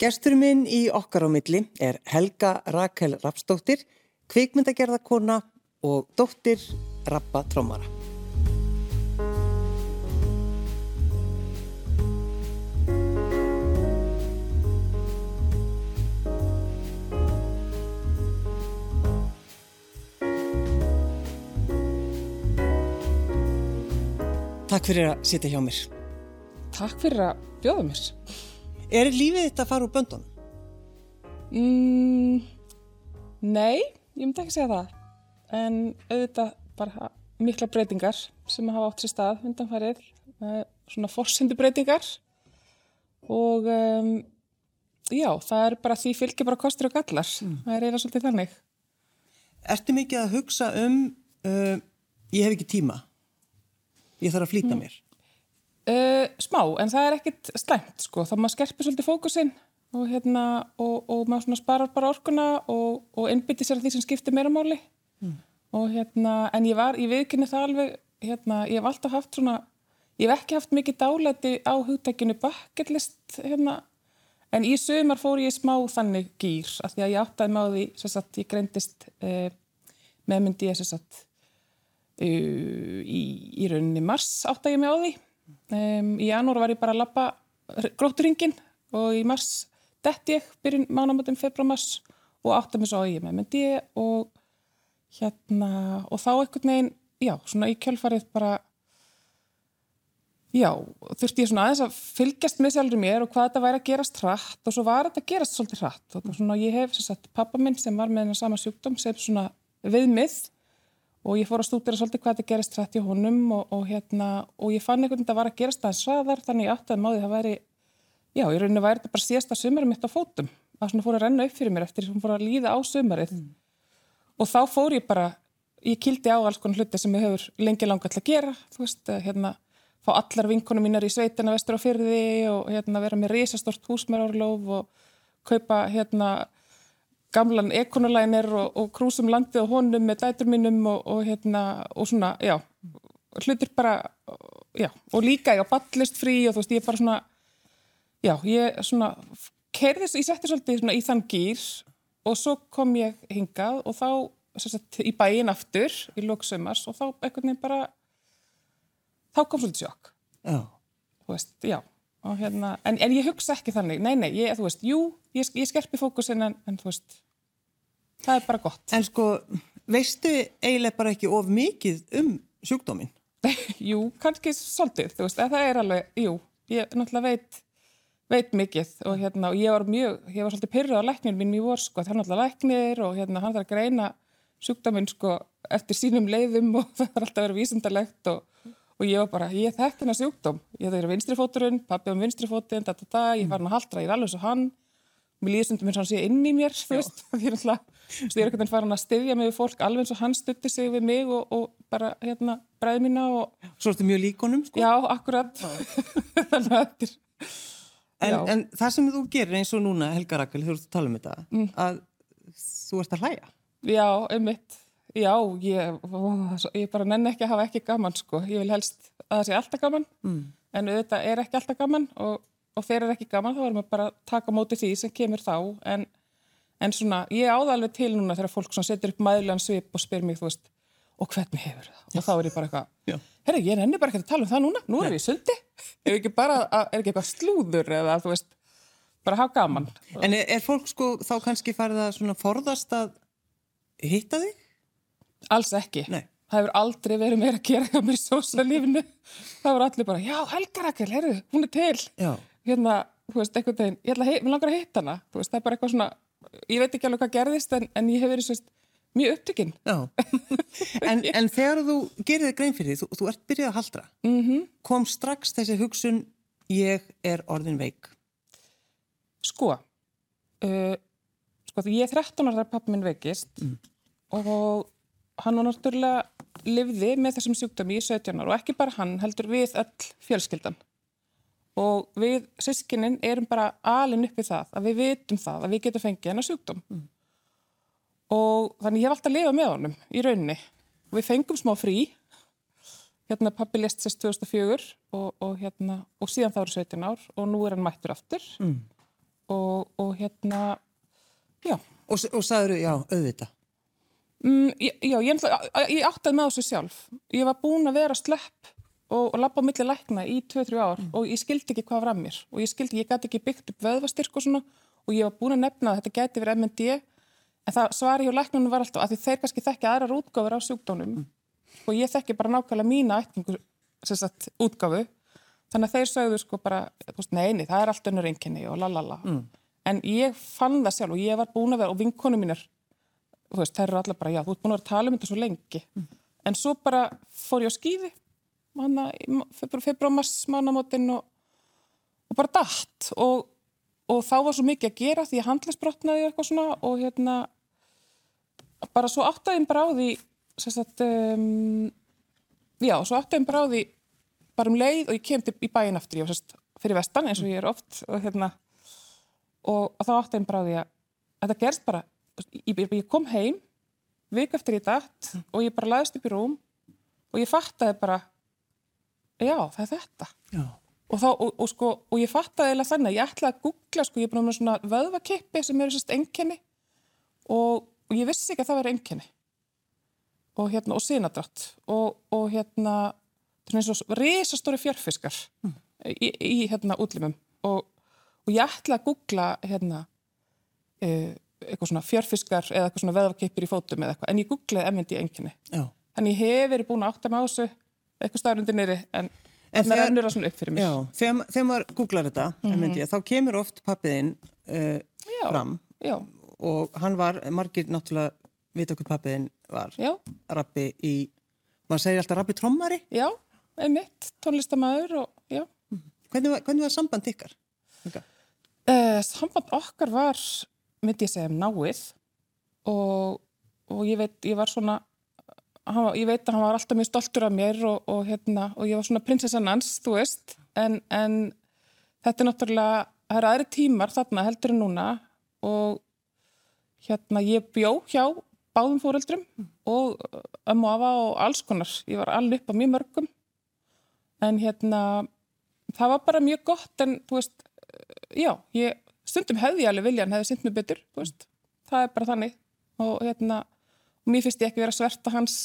Gestur minn í okkar á milli er Helga Rakel Rapsdóttir, kvikmyndagerðarkona og dóttir Rappa Trómara. Takk fyrir að sitja hjá mér. Takk fyrir að bjóða mér. Er lífið þetta að fara úr böndunum? Mm, nei, ég myndi ekki segja það. En auðvitað bara mikla breytingar sem hafa átt sér stað undanfærið. Svona fórsendu breytingar. Og um, já, það er bara því fylgir bara kostur og gallar. Mm. Það er eiginlega svolítið þannig. Ertu mikið að hugsa um, uh, ég hef ekki tíma? Ég þarf að flýta mér. Uh, smá, en það er ekkit slæmt sko. Það maður skerpir svolítið fókusinn og, hérna, og, og maður sparar bara orkuna og, og innbyttir sér að því sem skiptir meira máli. Mm. Hérna, en ég var, ég viðkynni það alveg, hérna, ég hef alltaf haft svona, ég hef ekki haft mikið dálæti á hugtækinu bucket list hérna, en í sömur fór ég smá þannig gýr, af því að ég áttaði sem sagt, ég greindist uh, meðmyndi ég sagt Uh, í, í rauninni mars átt að ég mig á því um, í janúar var ég bara að lappa grótturingin og í mars detti ég byrjun mánamöndum februar-mars og átt að mig svo á ég með myndi og hérna og þá ekkert neginn, já, svona í kjölfarið bara já, þurfti ég svona aðeins að fylgjast með sjálfur mér og hvað þetta væri að gerast hratt og svo var þetta að gerast svolítið hratt. Og svona ég hef sér sagt pappa minn sem var með hennar sama sjúkdóm sem svona viðmið og ég fór að stúdira svolítið hvað þetta gerist hratt í honum og, og hérna og ég fann einhvern veginn að það var að gerast aðeins svaðar þannig átti að máði það væri já, í rauninu væri þetta bara síðasta sömurinn mitt á fótum. Það svona fór að renna upp fyrir mér eftir sem fór að líða á sömurinn mm. og þá fór ég bara, ég kildi á alls konar hluti sem ég hefur lengi langa til að gera. Þú veist, hérna fá allar vinkunum mínar í sveitina vestur á fyrði og hérna vera með risastort húsmerárlóf og kaupa hérna gamlan ekonolæner og, og krúsum landið og honum með dætur mínum og, og hérna og svona, já, hlutir bara, já, og líka ég á ballist frí og þú veist, ég bara svona, já, ég svona, kerðis, ég setti svolítið svona í þann gýr og svo kom ég hingað og þá, sagt, í bæin aftur, í lóksömmars og þá ekkert nefn bara, þá kom svolítið sjokk. Já. Þú veist, já. Hérna, en, en ég hugsa ekki þannig, nei, nei, ég, þú veist, jú, ég, ég skerpi fókusin en, en þú veist, það er bara gott. En sko, veistu eiginlega bara ekki of mikið um sjúkdóminn? jú, kannski svolítið, þú veist, það er alveg, jú, ég náttúrulega veit, veit mikið og hérna, og ég var mjög, ég var svolítið pyrruð á læknir minn í vor, sko, það er náttúrulega læknir og hérna, hann þarf að greina sjúkdóminn, sko, eftir sínum leiðum og það er alltaf verið vísendalegt og og ég var bara, ég þekk hennar sjúkdóm ég það er vinstrifóturinn, pappi um vinstrifótinn da, da, ég var hann að haldra, ég er alveg svo hann mér líður stundum eins og hann sé inn í mér þú veist, því er alltaf ég er einhvern veginn farin að styðja mig við fólk alveg eins og hann stuttir sig við mig og, og bara hérna, bræði mína og... Svo ertu mjög líkonum, sko? Já, akkurat þannig að þetta er en, en það sem þú gerir eins og núna Helga Rakel, þú ert að tala um þetta mm. að þú ert að hlæja Já, einmitt Já, ég, ég bara nenn ekki að hafa ekki gaman sko. Ég vil helst að það sé alltaf gaman mm. en auðvitað er ekki alltaf gaman og, og þeir eru ekki gaman þá erum við bara að taka móti því sem kemur þá en, en svona ég áða alveg til núna þegar fólk setur upp maðurlegan svip og spyr mér þú veist og hvernig hefur það? Og þá er ég bara eitthvað herri, ég nenni bara ekki að tala um það núna nú við í sundi er ekki bara er ekki eitthvað slúður eða þú veist bara hafa gaman En er, er fólk sko þá kannski farið að forðast að hitta þig? Alls ekki. Nei. Það hefur aldrei verið meira að gera hjá mér í sósalífinu. Það voru allir bara, já, Helga Rakel, herru, hún er til. Já. Hérna, þú veist, eitthvað teginn, ég að, við langar að hitta hana. Þú veist, það er bara eitthvað svona, ég veit ekki alveg hvað gerðist, en, en ég hef verið svona mjög upptökinn. En, en þegar þú gerir þig grein fyrir því, þú, þú ert byrjuð að haldra, mm -hmm. kom strax þessi hugsun, ég er orðin veik? Sko, uh, sko, ég er 13 ára þegar pappi minn veikist mm. og hann var náttúrulega livði með þessum sjúkdami í 17 ára og ekki bara hann heldur við öll fjölskyldan og við sískininn erum bara alin uppið það að við vitum það að við getum fengið hennar sjúkdóm mm. og þannig ég hef alltaf lifað með honum í rauninni og við fengum smá frí hérna pappi lest sérst 2004 og, og hérna og síðan þá eru 17 ár og nú er hann mættur aftur mm. og, og hérna, já. Og, og sagður, já, auðvita. Mm, ég- já, ég, ætla- ég áttaði með þessu sjálf. Ég var búin að vera slepp og, og lappa á milli lækna í 2-3 ár og ég skildi ekki hvað var að mér. Og ég skildi, ég gæti ekki byggt upp vöðvastyrk og svona og ég var búin að nefna að þetta gæti verið MND en það svari hjá læknunum var alltaf að því þeir kannski þekki aðrar útgáfur á sjúkdónum og ég þekki bara nákvæmlega mína ætningu sagt útgáfu. Þannig að þeir sögðu sko bara neini, það er allt önnur einkenni og lalala en ég fann það sjálf og ég var búin að vera og vinkonu mínir þú veist, þær eru allar bara, já, þú ert búin að vera að tala um þetta svo lengi. En svo bara fór ég á skýði, februar, mars, mánamótin og, og bara datt. Og, og þá var svo mikið að gera því að handlisbrotnaði og eitthvað svona og hérna, bara svo áttaðin bara á því, sagt, um, já, svo áttaðin bara á því, bara um leið og ég kem til í bæinn aftur, ég sérst fyrir vestan eins og ég er oft og hérna, og, þá áttaðin bara á því að þetta gerst bara ég, ég kom heim vik eftir ég datt og ég bara laðist upp í rúm og ég fattaði bara já, það er þetta Já. og, þá, og, og, sko, og ég fattaði eða þannig að ég ætlaði að googla sko, ég er búin með svona vöðvakippi sem eru sérst enkenni og, og ég vissi ekki að það veri enkenni og hérna, og sinadrátt og, og hérna það er eins og risastóri fjörfiskar í, í hérna útlimum og, og ég ætlaði að googla hérna uh, eitthvað svona fjörfiskar eða eitthvað svona veðvakeipir í fótum eða eitthvað, en ég googlaði MND enginni. Já. Þannig ég hef verið búin að átta mig á þessu eitthvað staðrundir nýri, en, En það rennur það svona upp fyrir mér. Já, þegar, þegar maður googlar þetta, mm þá kemur oft pappiðinn uh, Já. fram Já, og hann var, margir náttúrulega vita hvað pappiðinn var, já, rappi í, maður segir alltaf rappi trommari. já, einmitt, tónlistamæður og já. Hvernig var, hvernig var samband ykkar? Uh, samband okkar var, myndi ég segja, náið og, og ég veit, ég var svona, var, ég veit að hann var alltaf mjög stoltur af mér og, og, hérna, og ég var svona prinsessan hans, þú veist, en, en þetta er náttúrulega, það eru aðri tímar þarna heldur en núna og hérna ég bjó hjá báðum fóreldrum og ömmu og afa og alls konar. Ég var alveg upp á mjög mörgum. En hérna það var bara mjög gott en þú veist, já, ég, stundum hefði ég alveg viljan, hefði synd mér betur, þú veist, það er bara þannig. Og hérna, mér finnst ég ekki vera að sverta hans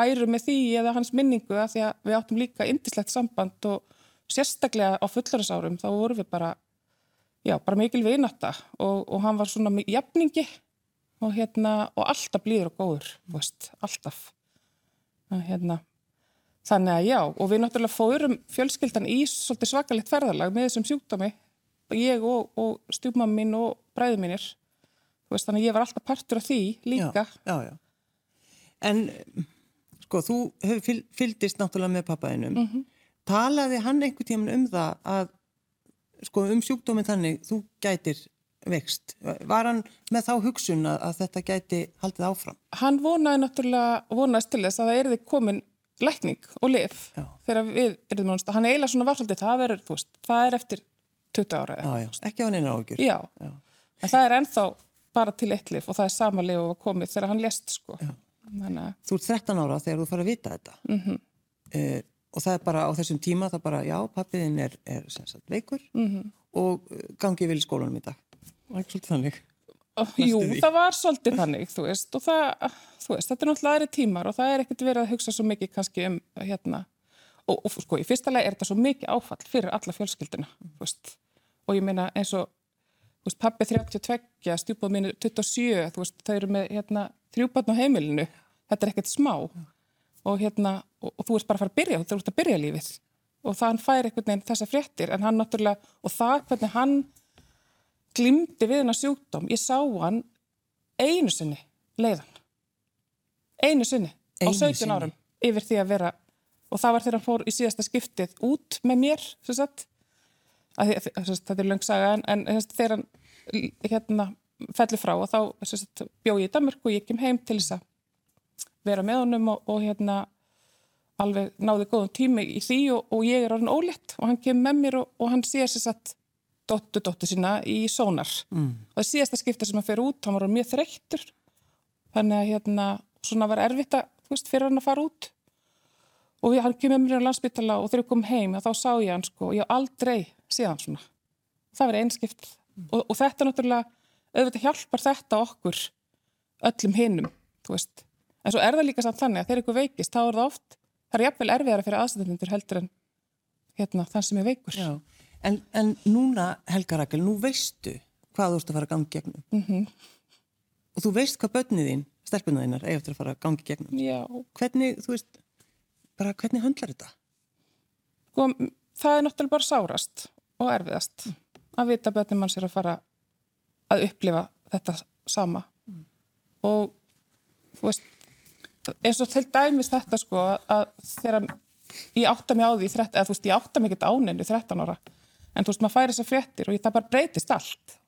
æru með því eða hans minningu að því að við áttum líka indislegt samband og sérstaklega á fullarisárum þá vorum við bara, já, bara mikil vinata og, og hann var svona með jafningi og hérna, og alltaf blíður og góður, veist, alltaf. Og hérna, Þannig að já, og við náttúrulega fórum fjölskyldan í svolítið svakalegt ferðalag með þessum sjúkdómi, ég og, og stjúpmamma mín og bræðu mínir. Þú veist, þannig að ég var alltaf partur af því líka. Já, já, já. En sko, þú hefur fyl, fylgdist náttúrulega með pappaðinum. Mhm. Talaði hann einhvern tíman um það að, sko, um sjúkdóminn þannig, þú gætir vext. Var hann með þá hugsun að, að þetta gæti haldið áfram? Hann vonaði náttúrulega, vonaðist til þess að það erði komin lækning og lif Já. þegar við erum náttúrulega, hann eiginlega svona var svolítið, það þú veist, það er eftir 20 ára. Já, já, ekki á hann einu ágjur. En það er ennþá bara til eitt lif og það er sama lif og komið þegar hann lést, sko. Þannig að, Þú ert 13 ára þegar þú fara að vita þetta. Mm Mhm. og það er bara á þessum tíma, það bara, já, pappiðin er, er sem sagt veikur Mhm. og eh, gangi vil í skólanum í dag. Það er svolítið þannig. Jú, því. það var svolítið þannig, þú veist, og það, þú veist, þetta er náttúrulega aðri tímar og það er ekkert verið að hugsa svo mikið kannski um, hérna, og, og sko, í fyrsta lagi er þetta svo mikið áfall fyrir alla fjölskylduna, þú veist, og ég meina eins og, þú veist, pappi 32, stjúpað mínu 27, þú veist, þau eru með, hérna, þrjúbarn á heimilinu, þetta er ekkert smá, og hérna, og, og þú ert bara að fara að byrja, þú ert að byrja lífið, og það hann fær einhvern veginn þessa fréttir, en hann náttúrulega, og það hvernig hann glimti við hennar sjúkdóm. Ég sá hann einu sinni leiðan. Einu sinni á Einu 17 sinni? árum yfir því að vera og það var þegar hann fór í síðasta skiptið út með mér, sem sagt. Að að, sagt, þetta er löngsaga en, en þegar hann hérna fellur frá og þá sagt, bjó ég í Danmark og ég kem heim til þess að vera með honum og, og hérna alveg náði góðum tími í því og, og ég er orðin ólétt og hann kemur með mér og, og hann sér sér satt dóttu dóttu sína í sónar. Mm. og það síðasta skipta sem hann fer út hann var mjög þreyttur. Þannig að hérna svona var erfitt að þú veist, fyrir hann að fara út. Og hann kemur með mér á landsbytala og þegar við komum heim þá sá ég hann sko, ég hef aldrei séð hann svona. Það var einskipt. Og, og þetta náttúrulega, auðvitað hjálpar þetta okkur öllum hinnum, þú veist. En svo er það líka samt þannig að þegar ykkur veikist, þá er það oft, það er jafnvel erfiðara fyrir aðstæðundur heldur en hérna, þann sem er veikur. Já, en, en núna, Helga Rakel, nú veistu hvað þú ert að fara að gangi gegnum. Mm -hmm. Og þú veist hvað börnið þín, stelpunna þínar, eigi eftir að fara að gangi gegnum. Já. Hvernig, þú veist, bara hvernig höndlar þetta? Sko, það er náttúrulega bara sárast og erfiðast að vita börnum manns er að fara að upplifa þetta sama. Og, þú veist, eins og til dæmis þetta sko að þegar ég átta mig á því 13, eða þú veist ég átta mig ekkert áninu 13 ára. En þú veist maður færi þessar fréttir og ég, það bara breytist allt.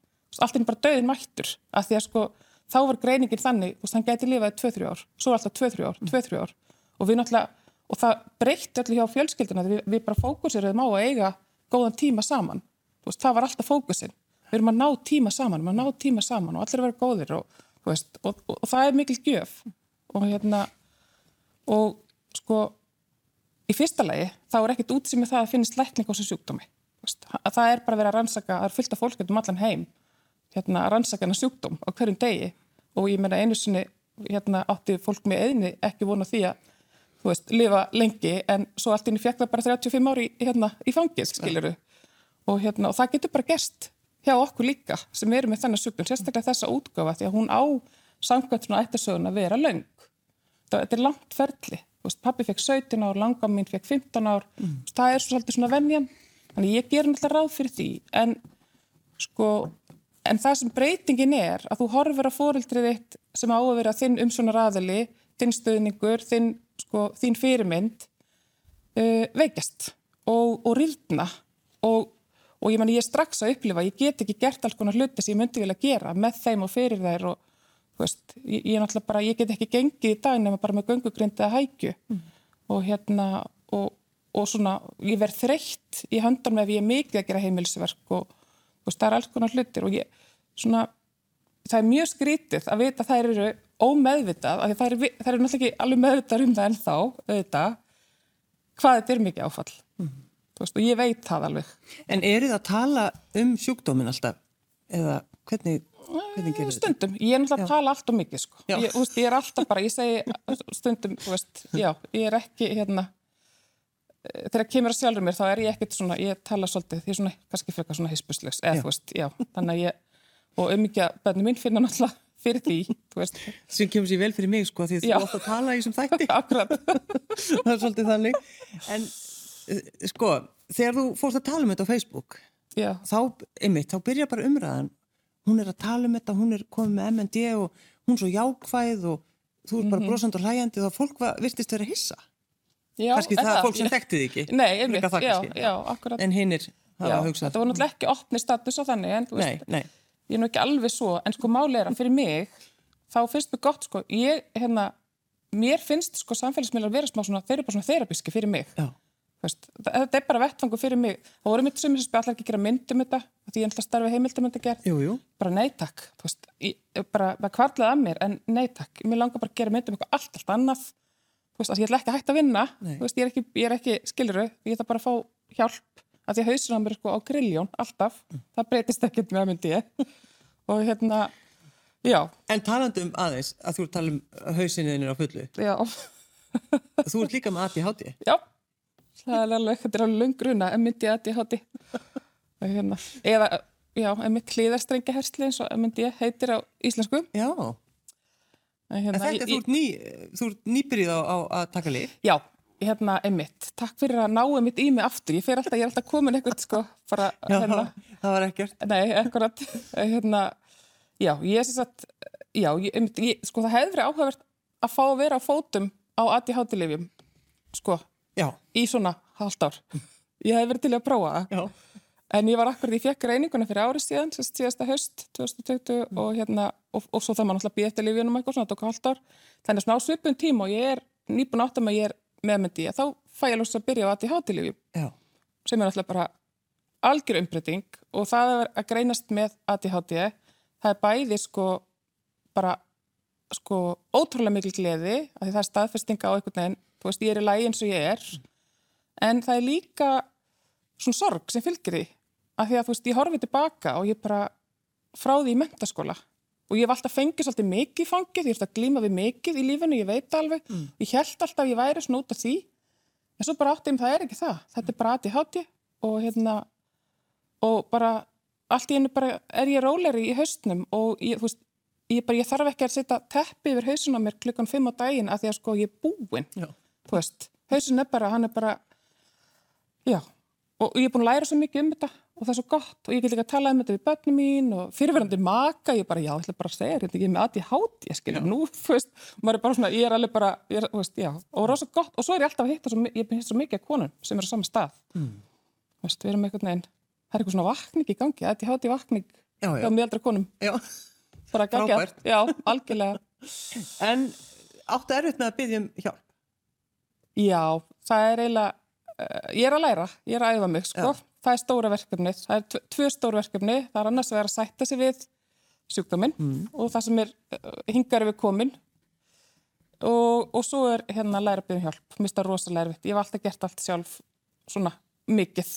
Allt er bara döðin mættur. Af því að sko þá var greiningin þannig veist hann geti lifaði 2-3 ár, svo alltaf 2-3 ár 2-3 ár. Og við náttúrulega og það breytti allir hjá fjölskylduna við, við bara fókusirum á að eiga góðan tíma saman, þú veist það var alltaf fókusin við erum að ná tíma saman, við erum að ná tíma saman og allir að vera góðir og, veist, og, og, og það er mikil gjöf. Og hérna og sko í fyrsta lagi þá er ekkit útsýð með það að finnist lækning á þessu sjúkdómi. Að það er bara verið að rannsaka það er fullt af fólk um allan heim hérna, að rannsaka hana sjúkdóm á hverjum degi. Og ég meina einu sinni hérna, átti fólk með eðni ekki vona því að þú veist, lifa lengi en svo allt inn í fjekla bara 35 ári hérna, í fangis, skiljuru og, hérna, og það getur bara gerst hjá okkur líka sem eru með þennan sjúkdóm sérstaklega þessa útgáfa því að hún á samkvæmt svona ættisögun að vera laung þetta er langt ferli. Veist, pappi fekk 17 ár, langam mín fekk 15 ár. Mm. það er svo svolítið svona vennjan þannig ég ger náttúrulega ráð fyrir því en sko en það sem breytingin er að þú horfur að fórildrið þitt sem á að vera þinn umsónar aðali, þinn stöðningur þinn, sko, þín fyrirmynd uh, veikast og, og rýrna. Og, og ég, man, ég er strax að upplifa, ég get ekki gert alls konar hluti sem ég myndi vilja gera með þeim og fyrir þær og Veist, ég, ég, bara, ég get ekki gengið í dag nema bara með göngugryndi að hækju mm. og hérna og, og svona ég verð þreytt í höndan með ef ég er mikið að gera heimilsverk og, og það er alls konar hlutir og ég svona það er mjög skrítið að vita að það eru ómeðvitað, að það eru, það eru náttúrulega ekki alveg meðvitað um það ennþá auðvitað, hvað þetta er mikið áfall. Veist, og ég veit það alveg. En eru það að tala um sjúkdómin alltaf? Eða hvernig stundum, ég er náttúrulega að tala allt og mikið sko. ég, veist, ég er alltaf bara, ég segi stundum, veist, já, ég er ekki hérna eh, þegar kemur að sjálfur mér þá er ég ekkert svona ég tala svolítið, því svona, kannski eitthvað svona hispuslegs, eða þú veist, já, þannig að ég og um ekki að bönni mín finna náttúrulega fyrir því, þú veist. Sem kemur sér vel fyrir mig sko, því þú ótt að tala í þessum þætti. Það er svolítið þannig. En eh, sko, þegar þú fórst að tala um þetta á Facebook já. þá, einmitt, þá byrja bara umræðan. Hún er að tala um þetta, hún er komið með MND og hún er svo jákvæð og þú er bara mm -hmm. brosand og hlæjandi þá fólk var, virtist vera hissa. Já, kannski það er fólk sem þekkti þig ekki. Nei, einmitt, já, kannski, já, akkurat. En hinn er að hugsa Það var náttúrulega ekki opni status á þannig en þú veist, nei, nei. ég er nú ekki alveg svo en sko máli er að fyrir mig þá finnst mér gott sko, ég, hérna mér finnst sko samfélagsmiðlar vera smá svona, þeir eru bara svona þerapiski fyrir mig. Já Veist, þetta er bara vettfangu fyrir mig. Þá voru mitt sem ég allar ekki gera myndum þetta því ég ætla að starfa heimildamöndi að gera bara neytakk bara það kvarlaði að mér en neytakk mér langar bara að gera myndum eitthvað allt, allt annað. Veist, ég ætla ekki að hægt að vinna. Veist, ég er ekki, ekki skiluru ég ætla bara að fá hjálp. Að því að hausina mér sko á grilljón alltaf. Mm. það breytist ekkert með að myndi ég. Og hérna, já. En talandum aðeins að þú að tala um hausinniðinir á fullu. Já. Þú ert líka með ADHD Já það er alveg, þetta er alveg lungruna myndi ég að ég hátti hérna. eða, já, en mitt hlýðarstrengi hersli eins og myndi ég heitir á íslensku. Já. Hérna, þetta, ég, þú ert ný, þú ert nýbyrjuð á, á að taka lið Já, hérna, emitt takk fyrir að ná emitt í mig aftur. Ég fer alltaf, ég er alltaf komin eitthvað sko bara, Já, hérna, það var ekkert. Nei, ekkurat, hérna Já, ég er sem sagt Já, ég, ég, sko það hefði verið áhugavert að fá að vera á fótum á ADHD-lifjum sko Já. í svona halvt ár. Ég hef verið til að prófa það. En ég var akkurat, ég fekk reyninguna fyrir árið síðan, síðasta höst, 2020 mm. og hérna, og, og svo það maður náttúrulega býð eftir lífjunum eitthvað, svona tók halvt ár. Þannig að svona á svipun tíma og ég er nýbúin átt að maður ég er meðmyndi, þá fæ ég lóts að byrja á ADHD-lífjum. Já. Sem er náttúrulega bara algjör umbreyting og það að greinast með ADHD, það er bæði sko bara sko ótrúlega mikil gleði, að það er staðfestinga á einhvern veginn þú veist, ég er í lægi eins og ég er. En það er líka svona sorg sem fylgir því. Að því að þú veist, ég horfið tilbaka og ég bara frá því í mentaskóla og ég hef alltaf fengið svolítið mikið fangið, ég hef alltaf glímað við mikið í lífinu, ég veit alveg, mm. ég held alltaf ég væri svona út af því, en svo bara áttið um það er ekki það, þetta er bara aðti háti og hérna, og bara allt í hennu bara er ég róleri í haustnum og ég, þú veist, ég, bara, ég þarf ekki að setja teppi yfir hausun á mér klukkan 5 á daginn að því að sko ég er búinn, þú veist, hausun er bara, hann er bara, já, og ég er búin að læra svo mikið um þetta og það er svo gott og ég get líka að tala um þetta við börnum mín og fyrirverandi maka, ég bara, já, ég ætla bara að segja þetta, ég er með aðið hátt, ég skilja nú, þú veist, maður er bara svona, ég er alveg bara, ég er, þú veist, já, og rosa gott og svo er ég alltaf að hitta, svo, ég hitt svo mikið af konun sem er á sama stað, mm. þú veist, við erum eitthvað neinn, það er eitthvað svona vakning í gangi, aðið hátt í vakning já, já. með eldra konum, já. bara gækja, já, algjörlega. En áttu erfitt með að byggja um hjálp? Já, það er eiginlega, uh, ég er að læra, ég er að æfa mig, sko. Það er stóra verkefni, það er tvö stóra verkefni, það er annars að vera að sætta sig við sjúkdóminn mm. og það sem er uh, hingar við komin. Og, og svo er hérna að læra að byggja um hjálp, það rosalega erfitt, ég hef alltaf gert allt sjálf svona mikið,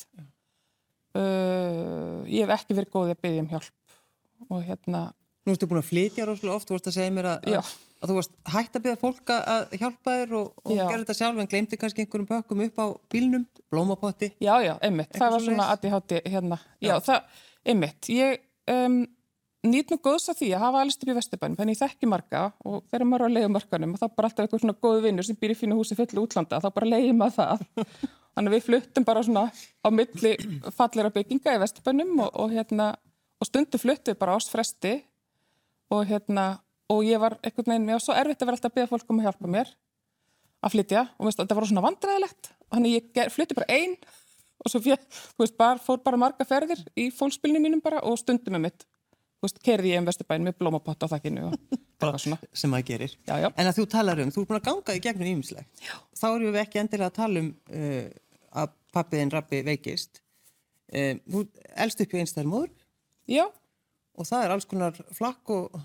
uh, ég hef ekki verið góðið að byggja um hjálp og hérna Nú ertu búin að flytja rosalega oft, þú vorst að segja mér að, að, að þú varst hægt að byggja fólk að hjálpa þér og, og gera þetta sjálf en glemti kannski einhverjum bökum upp á bílnum, blómapotti. Já, já, einmitt, það var svona aðið hátti hérna. Já, já það, einmitt, ég um, nýtt nú góðs að því að hafa alls upp í Vesturbænum, þannig ég þekki marga og þegar maður er á leiðumarkanum og þá bara alltaf eitthvað svona góðu vinnur sem býr í fínu húsi fullu útlanda, þá bara leiði maður það. Þannig við fluttum bara svona á milli fallera bygginga í Vesturbænum og, og, hérna, og stundu fluttum við bara ástfresti og hérna og ég var einhvern veginn, mér var svo erfitt að vera alltaf að beða fólk um að hjálpa mér að flytja. Og veist, þetta var svona vandræðilegt þannig ég flytti bara einn og svo fjö, veist, bara, fór bara marga ferðir í fólkspilinu mínum bara og stundum með mitt. Kerði ég um Vesturbæn með blómapott á þakkinu sem það gerir. Já, já. en að þú talar um, þú er búin að ganga í gegnum ímislegt þá erum við ekki endilega að tala um uh, að pappiðin rabbi veikist. Uh, þú elst upp í einstæðar móður. Já og það er alls konar flakk og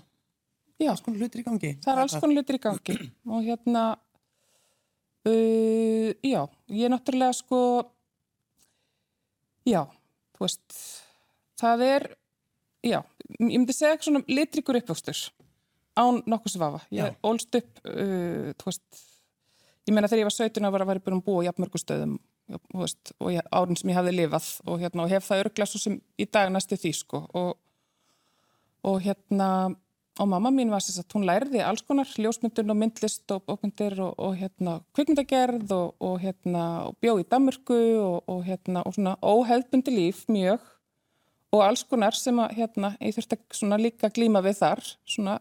já, alls konar hlutir í gangi. Það er alls konar hlutir í gangi og hérna, uh, já, ég er náttúrulega sko, já, þú veist, það er, já, ég myndi segja eitthvað svona litrikur uppvöxtur án nokkuð sem vafa. Ég já. ólst upp, uh, þú veist, ég meina þegar ég var 17 ára var ég búin að búa í jafnmörgustöðum og árin sem ég hafði lifað og, hérna, og hef það örglega svo sem í dag næstu því sko og og hérna og mamma mín var þess að hún lærði alls konar ljósmyndun og myndlist og bókundir og, og hérna kvikmyndagerð og, og hérna bjóð í Damurku og, og hérna og svona óheðbundi líf mjög. Og alls konar sem að hérna ég þurfti svona líka glíma við þar svona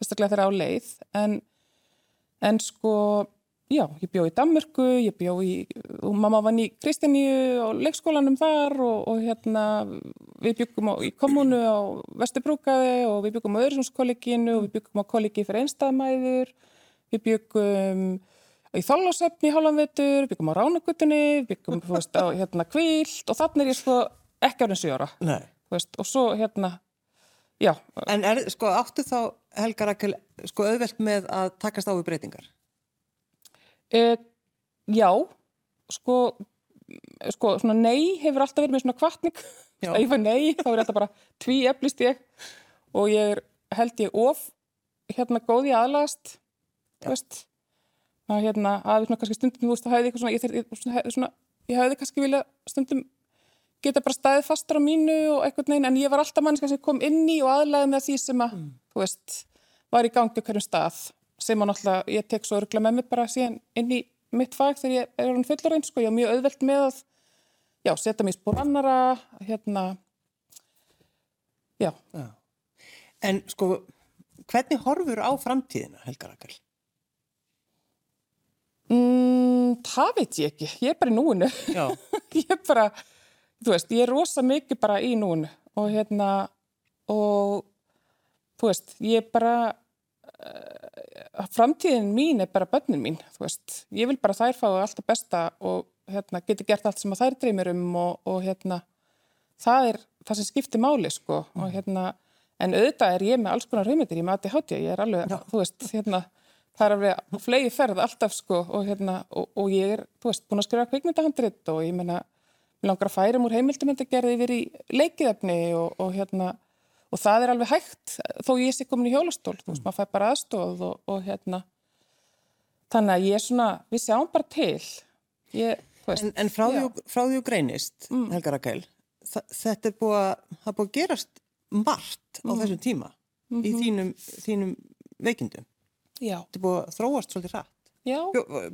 fyrstaklega þeirra á leið. En en sko Já, ég bjó í Danmörku, ég bjó í, og mamma vann í Kristjaníu og leikskólanum þar og, og hérna við byggum á, í kommunu á Vesturbrúkaði og við byggum á Öðurssonskolleginu og við byggum á kollegi fyrir einstæðmæður, við byggum í Þállásöfni í Hálfanvetur, við byggum á Ránagutunni, við byggum veist, á hérna Kvíld og þannig er ég sko ekki árið sjóra. Nei. Veist, og svo hérna, já. En er, sko áttu þá Helga Rakel sko auðvelt með að takast á við breytingar? Uh, já, sko, sko, svona nei hefur alltaf verið með svona kvartning. Það ég fær nei, þá er þetta bara tví eflist ég og ég er, held ég of hérna góð í aðlagast, veist. Er hérna, aðeins svona kannski stundum, þú veist, það hefði eitthvað svona, ég, þeir, svona, svona, ég hefði kannski vilja stundum geta bara staðið fastur á mínu og eitthvað neina, en ég var alltaf mannska sem kom inn í og aðlagði með því sem að, mm. þú veist, var í gangi hverjum stað sem að náttúrulega ég tek svo örgla með mig bara síðan inn í mitt fag þegar ég er hann fullur einn sko, ég er mjög auðvelt með að já, setja mér spór annara hérna já. já. En sko, hvernig horfur á framtíðina, Helga Rakel? Mm, það veit ég ekki, ég er bara í núinu. Ég er bara, þú veist, ég er rosa mikið bara í núinu og hérna og þú veist, ég er bara framtíðin mín er bara bönnin mín, þú veist. Ég vil bara þær fá alltaf besta og hérna, geti gert allt sem að þær dreymir um og, og hérna, það er það sem skiptir máli, sko. Mm. Og hérna, en auðvitað er ég með alls konar hugmyndir, ég með aðti hátja, ég er alveg, Já. þú veist, hérna, það er alveg flegi ferð alltaf, sko, og hérna, og, og ég er, þú veist, búin að skrifa kvikmyndahandrit og ég menna, langar að færum úr heimildumöndagerði yfir í leikiðefni og, og hérna og það er alveg hægt þó ég sé komin í hjólastól, þú veist, maður fær bara aðstóð og, og hérna þannig að ég er svona, við sjáum bara til ég, En, en frá, því, og greinist, mm. Helga Rakel þetta er búið að, það búið að gerast margt á mm. þessum tíma mm -hmm. í mhm. þínum, þínum veikindum Já. þetta er búið að þróast svolítið rætt Bjó,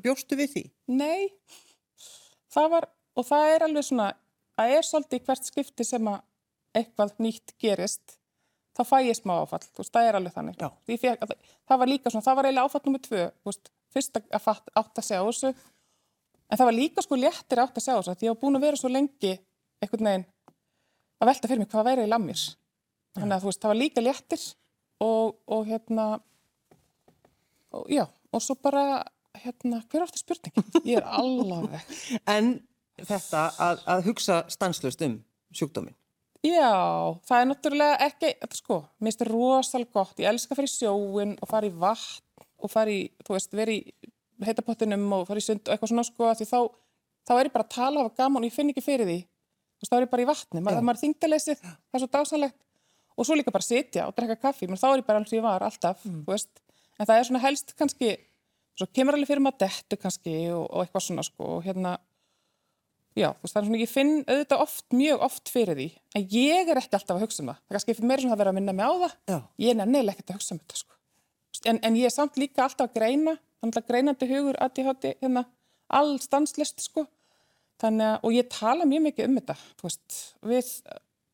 bjóstu við því? Nei, það var og það er alveg svona að er svolítið hvert skipti sem að eitthvað nýtt gerist þá fæ ég smá áfall, þú veist, það er alveg þannig. Fekk, það, það var líka svona, það var eiginlega áfall nummið tvö, þú veist, fyrst að fatt, átt að segja þessu. En það var líka sko léttir átt að segja þessu því ég var búin að vera svo lengi einhvern veginn að velta fyrir mig hvað væri í lammir þannig að þú veist, það var líka léttir og, og hérna og já, og svo bara hérna, hver er aftur spurningin? Ég er allaveg En þetta að, að hugsa stanslust um sjúkdómin Já, það er náttúrulega ekki, sko, mér finnst þetta rosal gott, ég elska að fara í sjóin og fara í vatn og fara í, þú veist, vera í heitapottinum og fara í sund og eitthvað svona, sko, því þá, þá er ég bara að tala af gaman og ég finn ekki fyrir því, þú veist, þá er ég bara í vatni, maður, maður er þingdaleysið, það er svo dásanlegt og svo líka bara sitja og drekka kaffi, menn þá er ég bara alls ég var alltaf, mm. þú veist, en það er svona helst kannski, svo kemur alveg fyrir maður dettu kannski og, og eitthvað svona, sko, og hérna, Já, þú veist, það er svona, ég finn auðvitað oft, mjög oft fyrir því, en ég er ekki alltaf að hugsa um það. Það er kannski meira svona að vera að minna mig á það. Já. Ég er nefnilega ekkert að hugsa um þetta, sko. En, en ég er samt líka alltaf að greina, þannig að greinandi hugur að ég hátti hérna all stanslist, sko. Þannig að, og ég tala mjög mikið um þetta, þú veist, við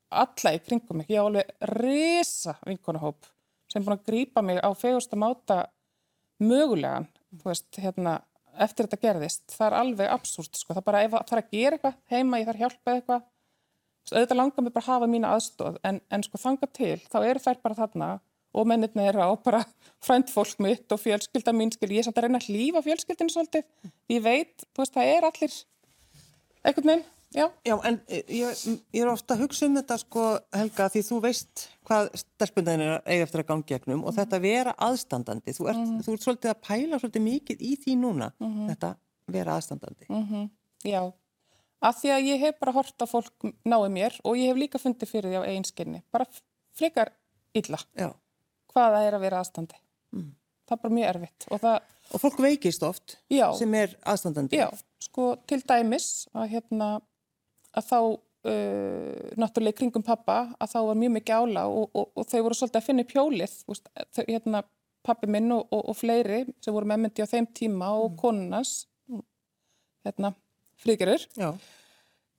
alla í kringum mig. Ég á alveg resa vinkonahóp sem búin að grýpa mig á fegursta máta mögulegan, þú veist, hérna, eftir þetta gerðist, það er alveg absúrt sko, það er bara ef það er að gera eitthvað heima, ég þarf hjálpa eitthvað. Auðvitað langar mig bara að hafa mína aðstóð en, en sko þanga til, þá eru þær bara þarna og mennirna eru á bara frænt fólk mitt og fjölskylda mín skil, ég er samt að reyna að hlýfa fjölskyldinu svolítið, ég veit, þú veist, það er allir einhvern veginn Já. Já, en ég, ég er ofta að hugsa um þetta sko, Helga, því þú veist hvað stelpundaðin er eiga eftir að gangi gegnum mm -hmm. og þetta vera aðstandandi, þú ert, mm -hmm. þú ert svolítið að pæla svolítið mikið í því núna, mm -hmm. þetta vera aðstandandi. Mhm. Já, að því að ég hef bara hort að fólk náði mér og ég hef líka fundið fyrir því á einskinni, bara flikar illa Já. hvaða er að vera aðstandi. Mm. Það er bara mjög erfitt og það... Og fólk veikist oft Já. sem er aðstandandi. Já, sko til dæmis að hérna að þá uh, náttúrulega kringum pappa að þá var mjög mikið ála og, og, og þau voru svolítið að finna pjólið þau, hérna, pappi minn og, og fleiri sem voru með myndi á þeim tíma og mm. konunans hérna, fríkjörur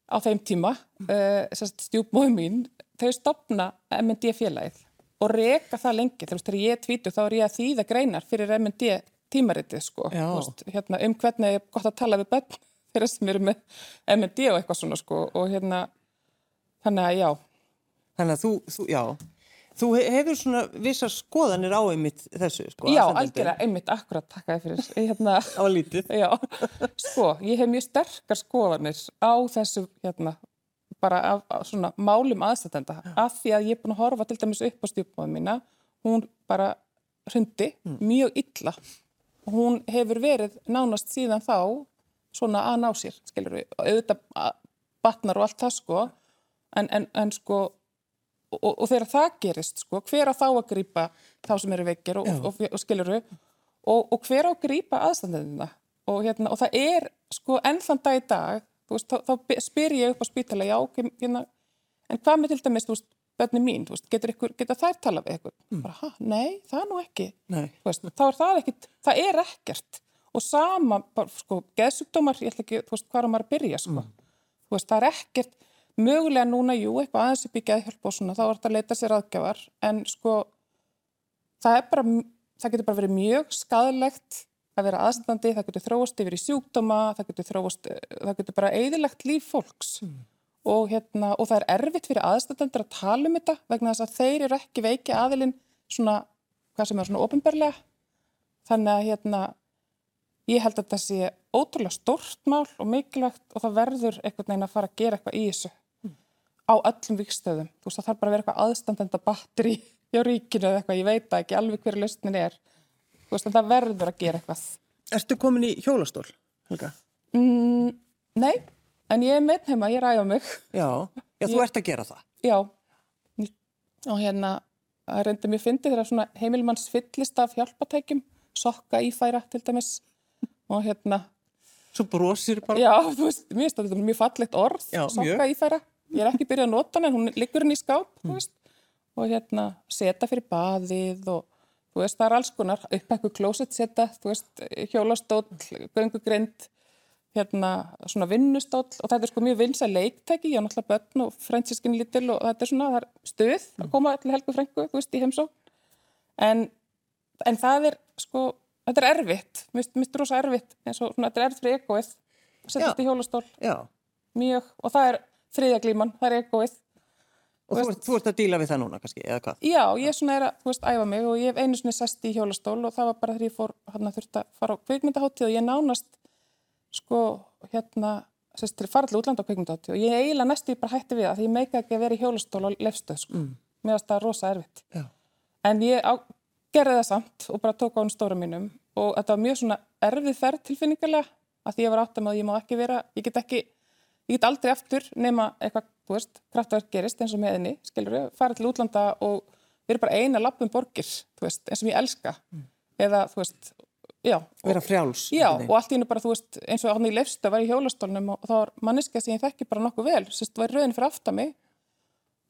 á þeim tíma mm. uh, stjúpmóðu mín þau stopna MND félagið og reyka það lengi, þegar ég tvítu þá er ég að þýða greinar fyrir MND tímaritið sko, veist, hérna, um hvernig er gott að tala við börn þeirra sem eru með MND og eitthvað svona sko og hérna þannig að já. Þannig að þú, þú já. Þú hefur svona vissar skoðanir á einmitt þessu sko Já, algjörlega, einmitt, akkurat, takk að þið fyrir hérna, Á lítið. Já, sko, ég hef mjög sterkar skoðanir á þessu hérna bara af, af svona málum aðstættenda af því að ég er búin að horfa til dæmis upp á stjúpmáðum mína, hún bara hrundi mm. mjög illa. Og hún hefur verið nánast síðan þá svona að ná sér, skilur við, auðvitað batnar og allt það sko, en, en, en sko, og, og þegar það gerist sko, hver á þá að grýpa þá sem eru veikir og, og, og skilur við, og hver á að grýpa aðstandinna og hérna, og það er sko ennþann dag í dag, þú veist, þá, þá spyr ég upp á spítala, já, hérna, en hvað með til dæmis, þú veist, bönni mín, þú veist, getur, ykkur, getur þær tala við eitthvað? Mm. Bara, hæ, nei, það nú ekki, þú veist, þá er það ekkert, það er ekkert og sama, sko, geðsugdómar, ég ætla ekki, þú veist, hvað er maður að byrja, sko. Mm. Þú veist, það er ekkert, mögulega núna, jú, eitthvað aðeins upp í geðhjálp og svona, þá er þetta að leita sér aðgjafar, en sko, það er bara, það getur bara verið mjög skadalegt að vera aðstandandi, það getur þróast yfir í sjúkdóma, það getur þróast, það getur bara eðilegt líf fólks. Mm. Og, hérna, og það er erfitt fyrir aðstandandur að tala um þetta vegna þess að þeir eru ekki veiki aðilinn svona, hvað sem er svona ofinberlega. Þannig að hérna, Ég held að þetta sé ótrúlega stort mál og mikilvægt og það verður einhvern veginn að fara að gera eitthvað í þessu mm. á öllum vikstöðum. Þú veist það þarf bara að vera eitthvað aðstandenda batteri hjá ríkinu eða eitthvað, ég veit ekki alveg hverju lausnin er. Þú veist það verður að gera eitthvað. Erstu komin í hjólastól, Helga? Mm, nei, en ég er með heima, ég ræða mig. Já, já þú ég, ert að gera það. Já, og hérna, reyndi mér fyndið þegar svona heimilmanns fyllist af hjálpatækjum, sokka ífæra til dæmis og hérna... Svo brosir bara. Já, þú veist, mér finnst þetta mjög fallit orð, sokka ífæra. Ég er ekki byrjað að nota en hún liggur henni í skáp, mm. og hérna setja fyrir baðið og þú veist, það er alls konar, upp eitthvað klósetsetta, þú veist, hjólastóll, göngugrind, hérna svona vinnustóll og þetta er sko mjög vinsa leiktæki, ég á náttúrulega börn og fransískin lítil og þetta er svona, er stuð að koma til Helgu Frengu, þú veist, í heimsó en, en það er sko, þetta er erfitt þetta rosa erfitt, eins og svona, þetta er erfitt fyrir egoið, setja þetta í hjólastól Já. mjög, og það er þriðaglíman, það er egoið Og þú, veist, þú ert að díla við það núna kannski, eða hvað? Já, ég svona er að, þú veist, æfa mig og ég hef einu svona sest í hjólastól og það var bara þegar ég fór, hann að þurft að fara á kveikmyndaháttíð og ég nánast sko hérna sérst til farallu útlanda á kveikmyndátti og ég eiginlega næstu bara hætti við það því ég meika ekki að vera í hjólastól og lefstöð sko. Mm. Mér finnst það rosa erfitt. Já. En ég á, gerði það samt og bara tók á hún stóra mínum og þetta var mjög svona erfið ferð tilfinningarlega að því ég var áttam að ég má ekki vera, ég get ekki, ég get aldrei aftur nema eitthvað, þú veist, kraftverk gerist eins og með henni, skilur við, fara til útlanda og vera bara eina lappum borgir, þú veist, eins og ég elska. Mm. Eða, þú veist, Já, vera frjáls já og allt í hennu bara þú veist eins og hann í lefsta var í hjólastólnum og þá var manniska sem ég þekki bara nokkuð vel sérst var rauðin fyrir aftan mig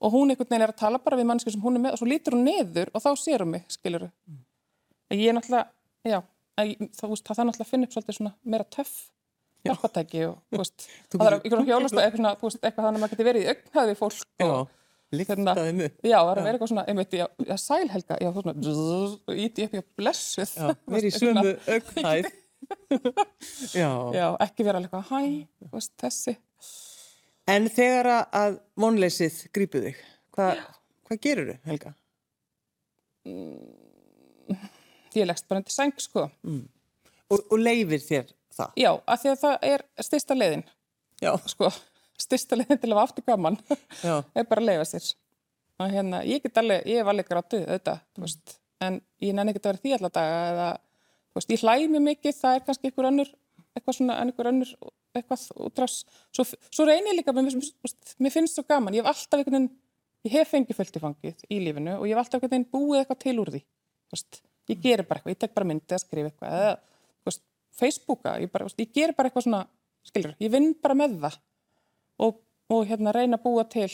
og hún einhvern veginn er að tala bara við manniska sem hún er með og svo lítur hún niður og þá sér hún mig skilur mm. ég er náttúrulega já, að, þá, veist, það er náttúrulega að finna upp svolítið svona meira töff hjálpatæki og þú veist það er ykkur hjólastól eitthvað, eitthvað þannig að maður geti verið í augnhæði fólk og Líktaði mig. Já, það er að vera eitthvað svona, einmitt, já, sælhelga, já, þú svona, íti upp, já, blessuð. Já, verið í sumu auknæð. já. Já, ekki vera alveg eitthvað, hæ, veist, þessi. En þegar að vonleysið grípuð þig, hvað hva gerur þau, Helga? Ég leggst bara undir seng, sko. Mm. Og, og leifir þér það? Já, af því að það er styrsta leiðin. Já. Sko styrsta leiðin til að aftur gaman er bara að leiða sér og hérna, ég get alveg, ég hef alveg grátuð auðvitað, þú veist, en ég nenni ekki að vera því alltaf daga eða, þú veist, ég hlæði mig mikið, það er kannski einhver önnur eitthvað svona, einhver önnur eitthvað útrás, svo, svo reynir ég líka mér, mér finnst svo gaman, ég hef alltaf einhvern veginn, ég hef fengið fullt í fangið í lífinu og ég hef alltaf einhvern veginn búið eitthvað til úr því, þú veist, ég gerir bara eitthvað, ég tek bara myndið að skrifa eitthvað eða, veist, Facebooka, ég, bara, ég gerir bara eitthvað svona, skilur, ég vinn bara með það og, og hérna reyna að búa til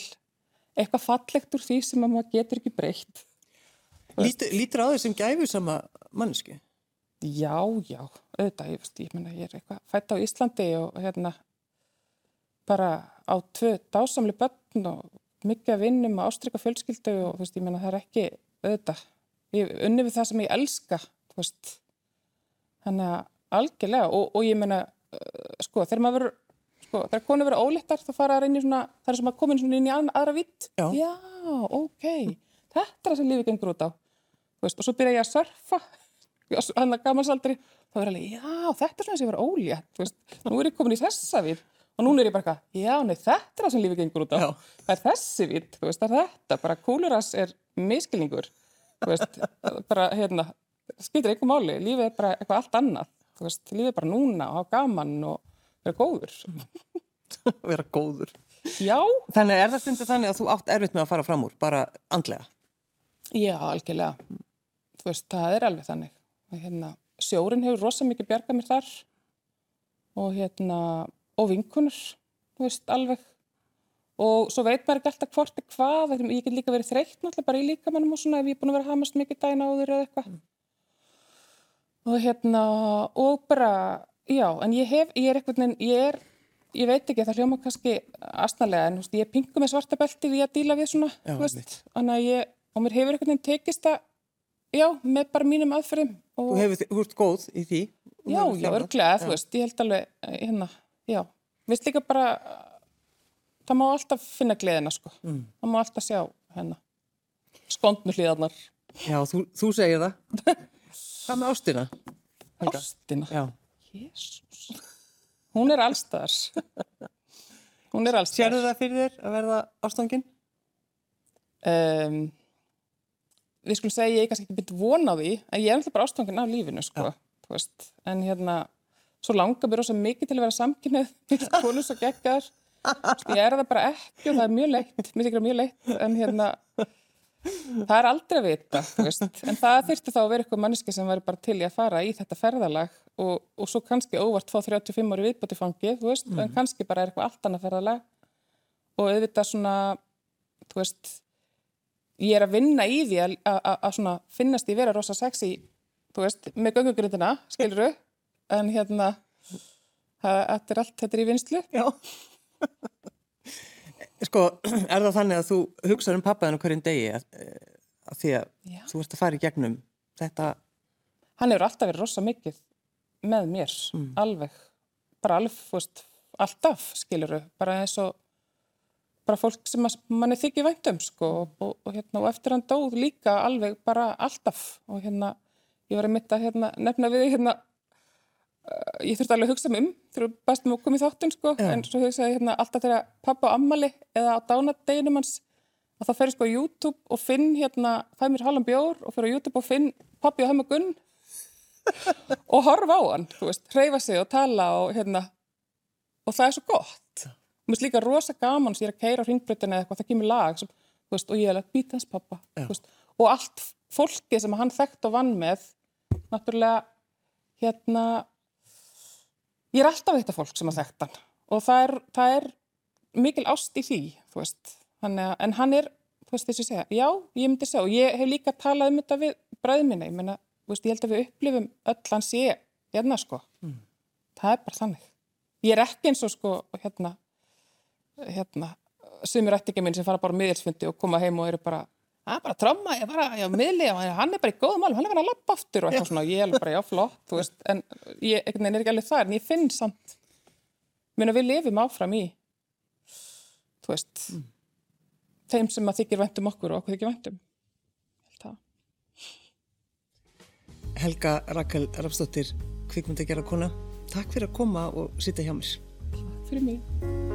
eitthvað fallegt úr því sem maður getur ekki breytt. Lítur, lítur á þessum gæfu sama mannsku? Já, já, auðvitað, ég, ég, menna, ég er eitthvað fætt á Íslandi og hérna bara á tvö dásamli börn og mikið að vinnum og ástryka fjölskyldu og þú veist, ég menna það er ekki auðvitað, ég unni við það sem ég elska, þannig að algjörlega og, og ég menna, sko, þegar maður verður sko, þegar konur verið ólittar þá fara það inn í svona, það er sem að komin inn í aðra vitt. Já. Já, ok, þetta er það sem lífið gengur út á. Veist, og svo byrja ég að surfa, hann að gamansaldir, þá er alveg, já, þetta er svona sem ég verið ólétt, nú er ég komin í þessa vitt. Og núna er ég bara já, nei, þetta er það sem lífið gengur út á. Já. Það er þessi vitt, það er þetta, bara kúluras er miskilningur, veist, bara, hérna, skiltir eitthvað máli, lífið er bara eitthvað allt annað, þú veist, lífið er bara núna og hafa gaman og vera góður. Vera góður. Já. Þannig er það stundir þannig að þú átt erfitt með að fara fram úr bara andlega? Já, algjörlega. Þú veist, það er alveg þannig. Hérna, sjórin hefur rosa mikið bjargað mér þar. Og hérna og vinkunur, þú veist, alveg og svo veit maður ekki alltaf hvort er hvað, ég get líka verið þreytt náttúrulega bara í líkamannum og svona ef ég er búin að vera hamast mikið dæna áður eða eitthvað mm. og hérna og bara Já, en ég hef, ég er eitthvað, ég er, ég veit ekki, það hljóma kannski aðsnalega, en veist, ég pingu með svarta belti við að díla við svona, já, veist, þannig að ég, og mér hefur eitthvað tekist að, já, með bara mínum aðferðum. Og, þú hefur, þú ert góð í því? Já, já, örglega, þú veist, ég held alveg, hérna, já, veist líka bara, það má alltaf finna gleðina, sko, mm. það má alltaf sjá, hérna, skondnu hlýðarnar. Já, þú, þú segir það. Hvað með ástina? Ástina? Já. Jésús. Hún er allstæðars. Hún er allstæðars. Sérðu það fyrir þér að verða ástangin? Um, við skulum segja, ég er kannski ekki byrjt von á því, en ég er alltaf bara ástangin af lífinu, sko. Ja. En hérna, svo langar mér ósað mikið til að vera samkynnið hún er svo geggar ég er það bara ekki og það er mjög leitt mér þykir það mjög leitt en hérna það er aldrei að vita en það þurfti þá að vera eitthvað manneski sem væri bara til í að fara í þetta ferðalag og, og svo kannski óvart fá 35 ári viðbúti fangið, þú veist, mm. en kannski bara er eitthvað allt annað ferðalag. Og auðvitað svona, þú veist ég er að vinna í því að, að, að svona finnast ég vera rosa sexy, þú veist, með göngugrindina skiluru, en hérna það, þetta er allt, þetta er í vinslu Já Sko, er það þannig að þú hugsaður um pappaðinu hverjum degi að, að því að Já. þú ert að fara í gegnum þetta? Hann hefur alltaf verið rosa mikið með mér, mm. alveg, bara alveg, veist, alltaf, skiluru, bara eins og bara fólk sem manni þykir væntum, sko, og, og, og, hérna, og eftir hann dóð líka alveg bara alltaf og hérna, ég var að mitta hérna, nefna við hérna ég þurfti alveg að hugsa mig um þegar bestum koma í þáttun sko. Já. en svo hugsaði ég hérna alltaf þegar pappa á ammali eða á dánadeginum hans að það fer sko á YouTube og finn hérna fæ mér halvan bjór og fer á YouTube og finn pappi á hamagunn og horfa á hann, þú veist, hreyfa sig og tala og hérna. Og það er svo gott. Og mér er líka rosa gaman sem ég er að keira á hringbrutinu eða eitthvað, það kemur lag sem, veist, og ég er að býta hans pappa veist, og allt fólki sem hann þekkt og vann með náttúrulega hérna ég er alltaf þetta fólk sem að þekkt hann og það er, það er mikil ást í því, þú veist. Að, en hann er, þú veist þess að segja já, ég myndi segja og ég hef líka talað um þetta við bræðminni, ég menna ég held að við upplifum öll hans ég hérna sko, mm. það er bara þannig. Ég er ekki eins og sko hérna, hérna sumir ætti ekki minn sem fara bara miðilsfundi og koma heim og eru bara það er bara trömma, ég var að, já, miðli hann er bara í góðum álum, hann er bara að lappa aftur og eitthvað svona, ég er bara, já, flott, þú veist en ég er ekki alveg það, en ég finn samt mér að við lifum áfram í þú veist mm. þeim sem að þykir vendum okkur og okkur þykir vendum Helga Rakel að gera kona, takk fyrir að koma og sitja hjá mér. Takk fyrir mig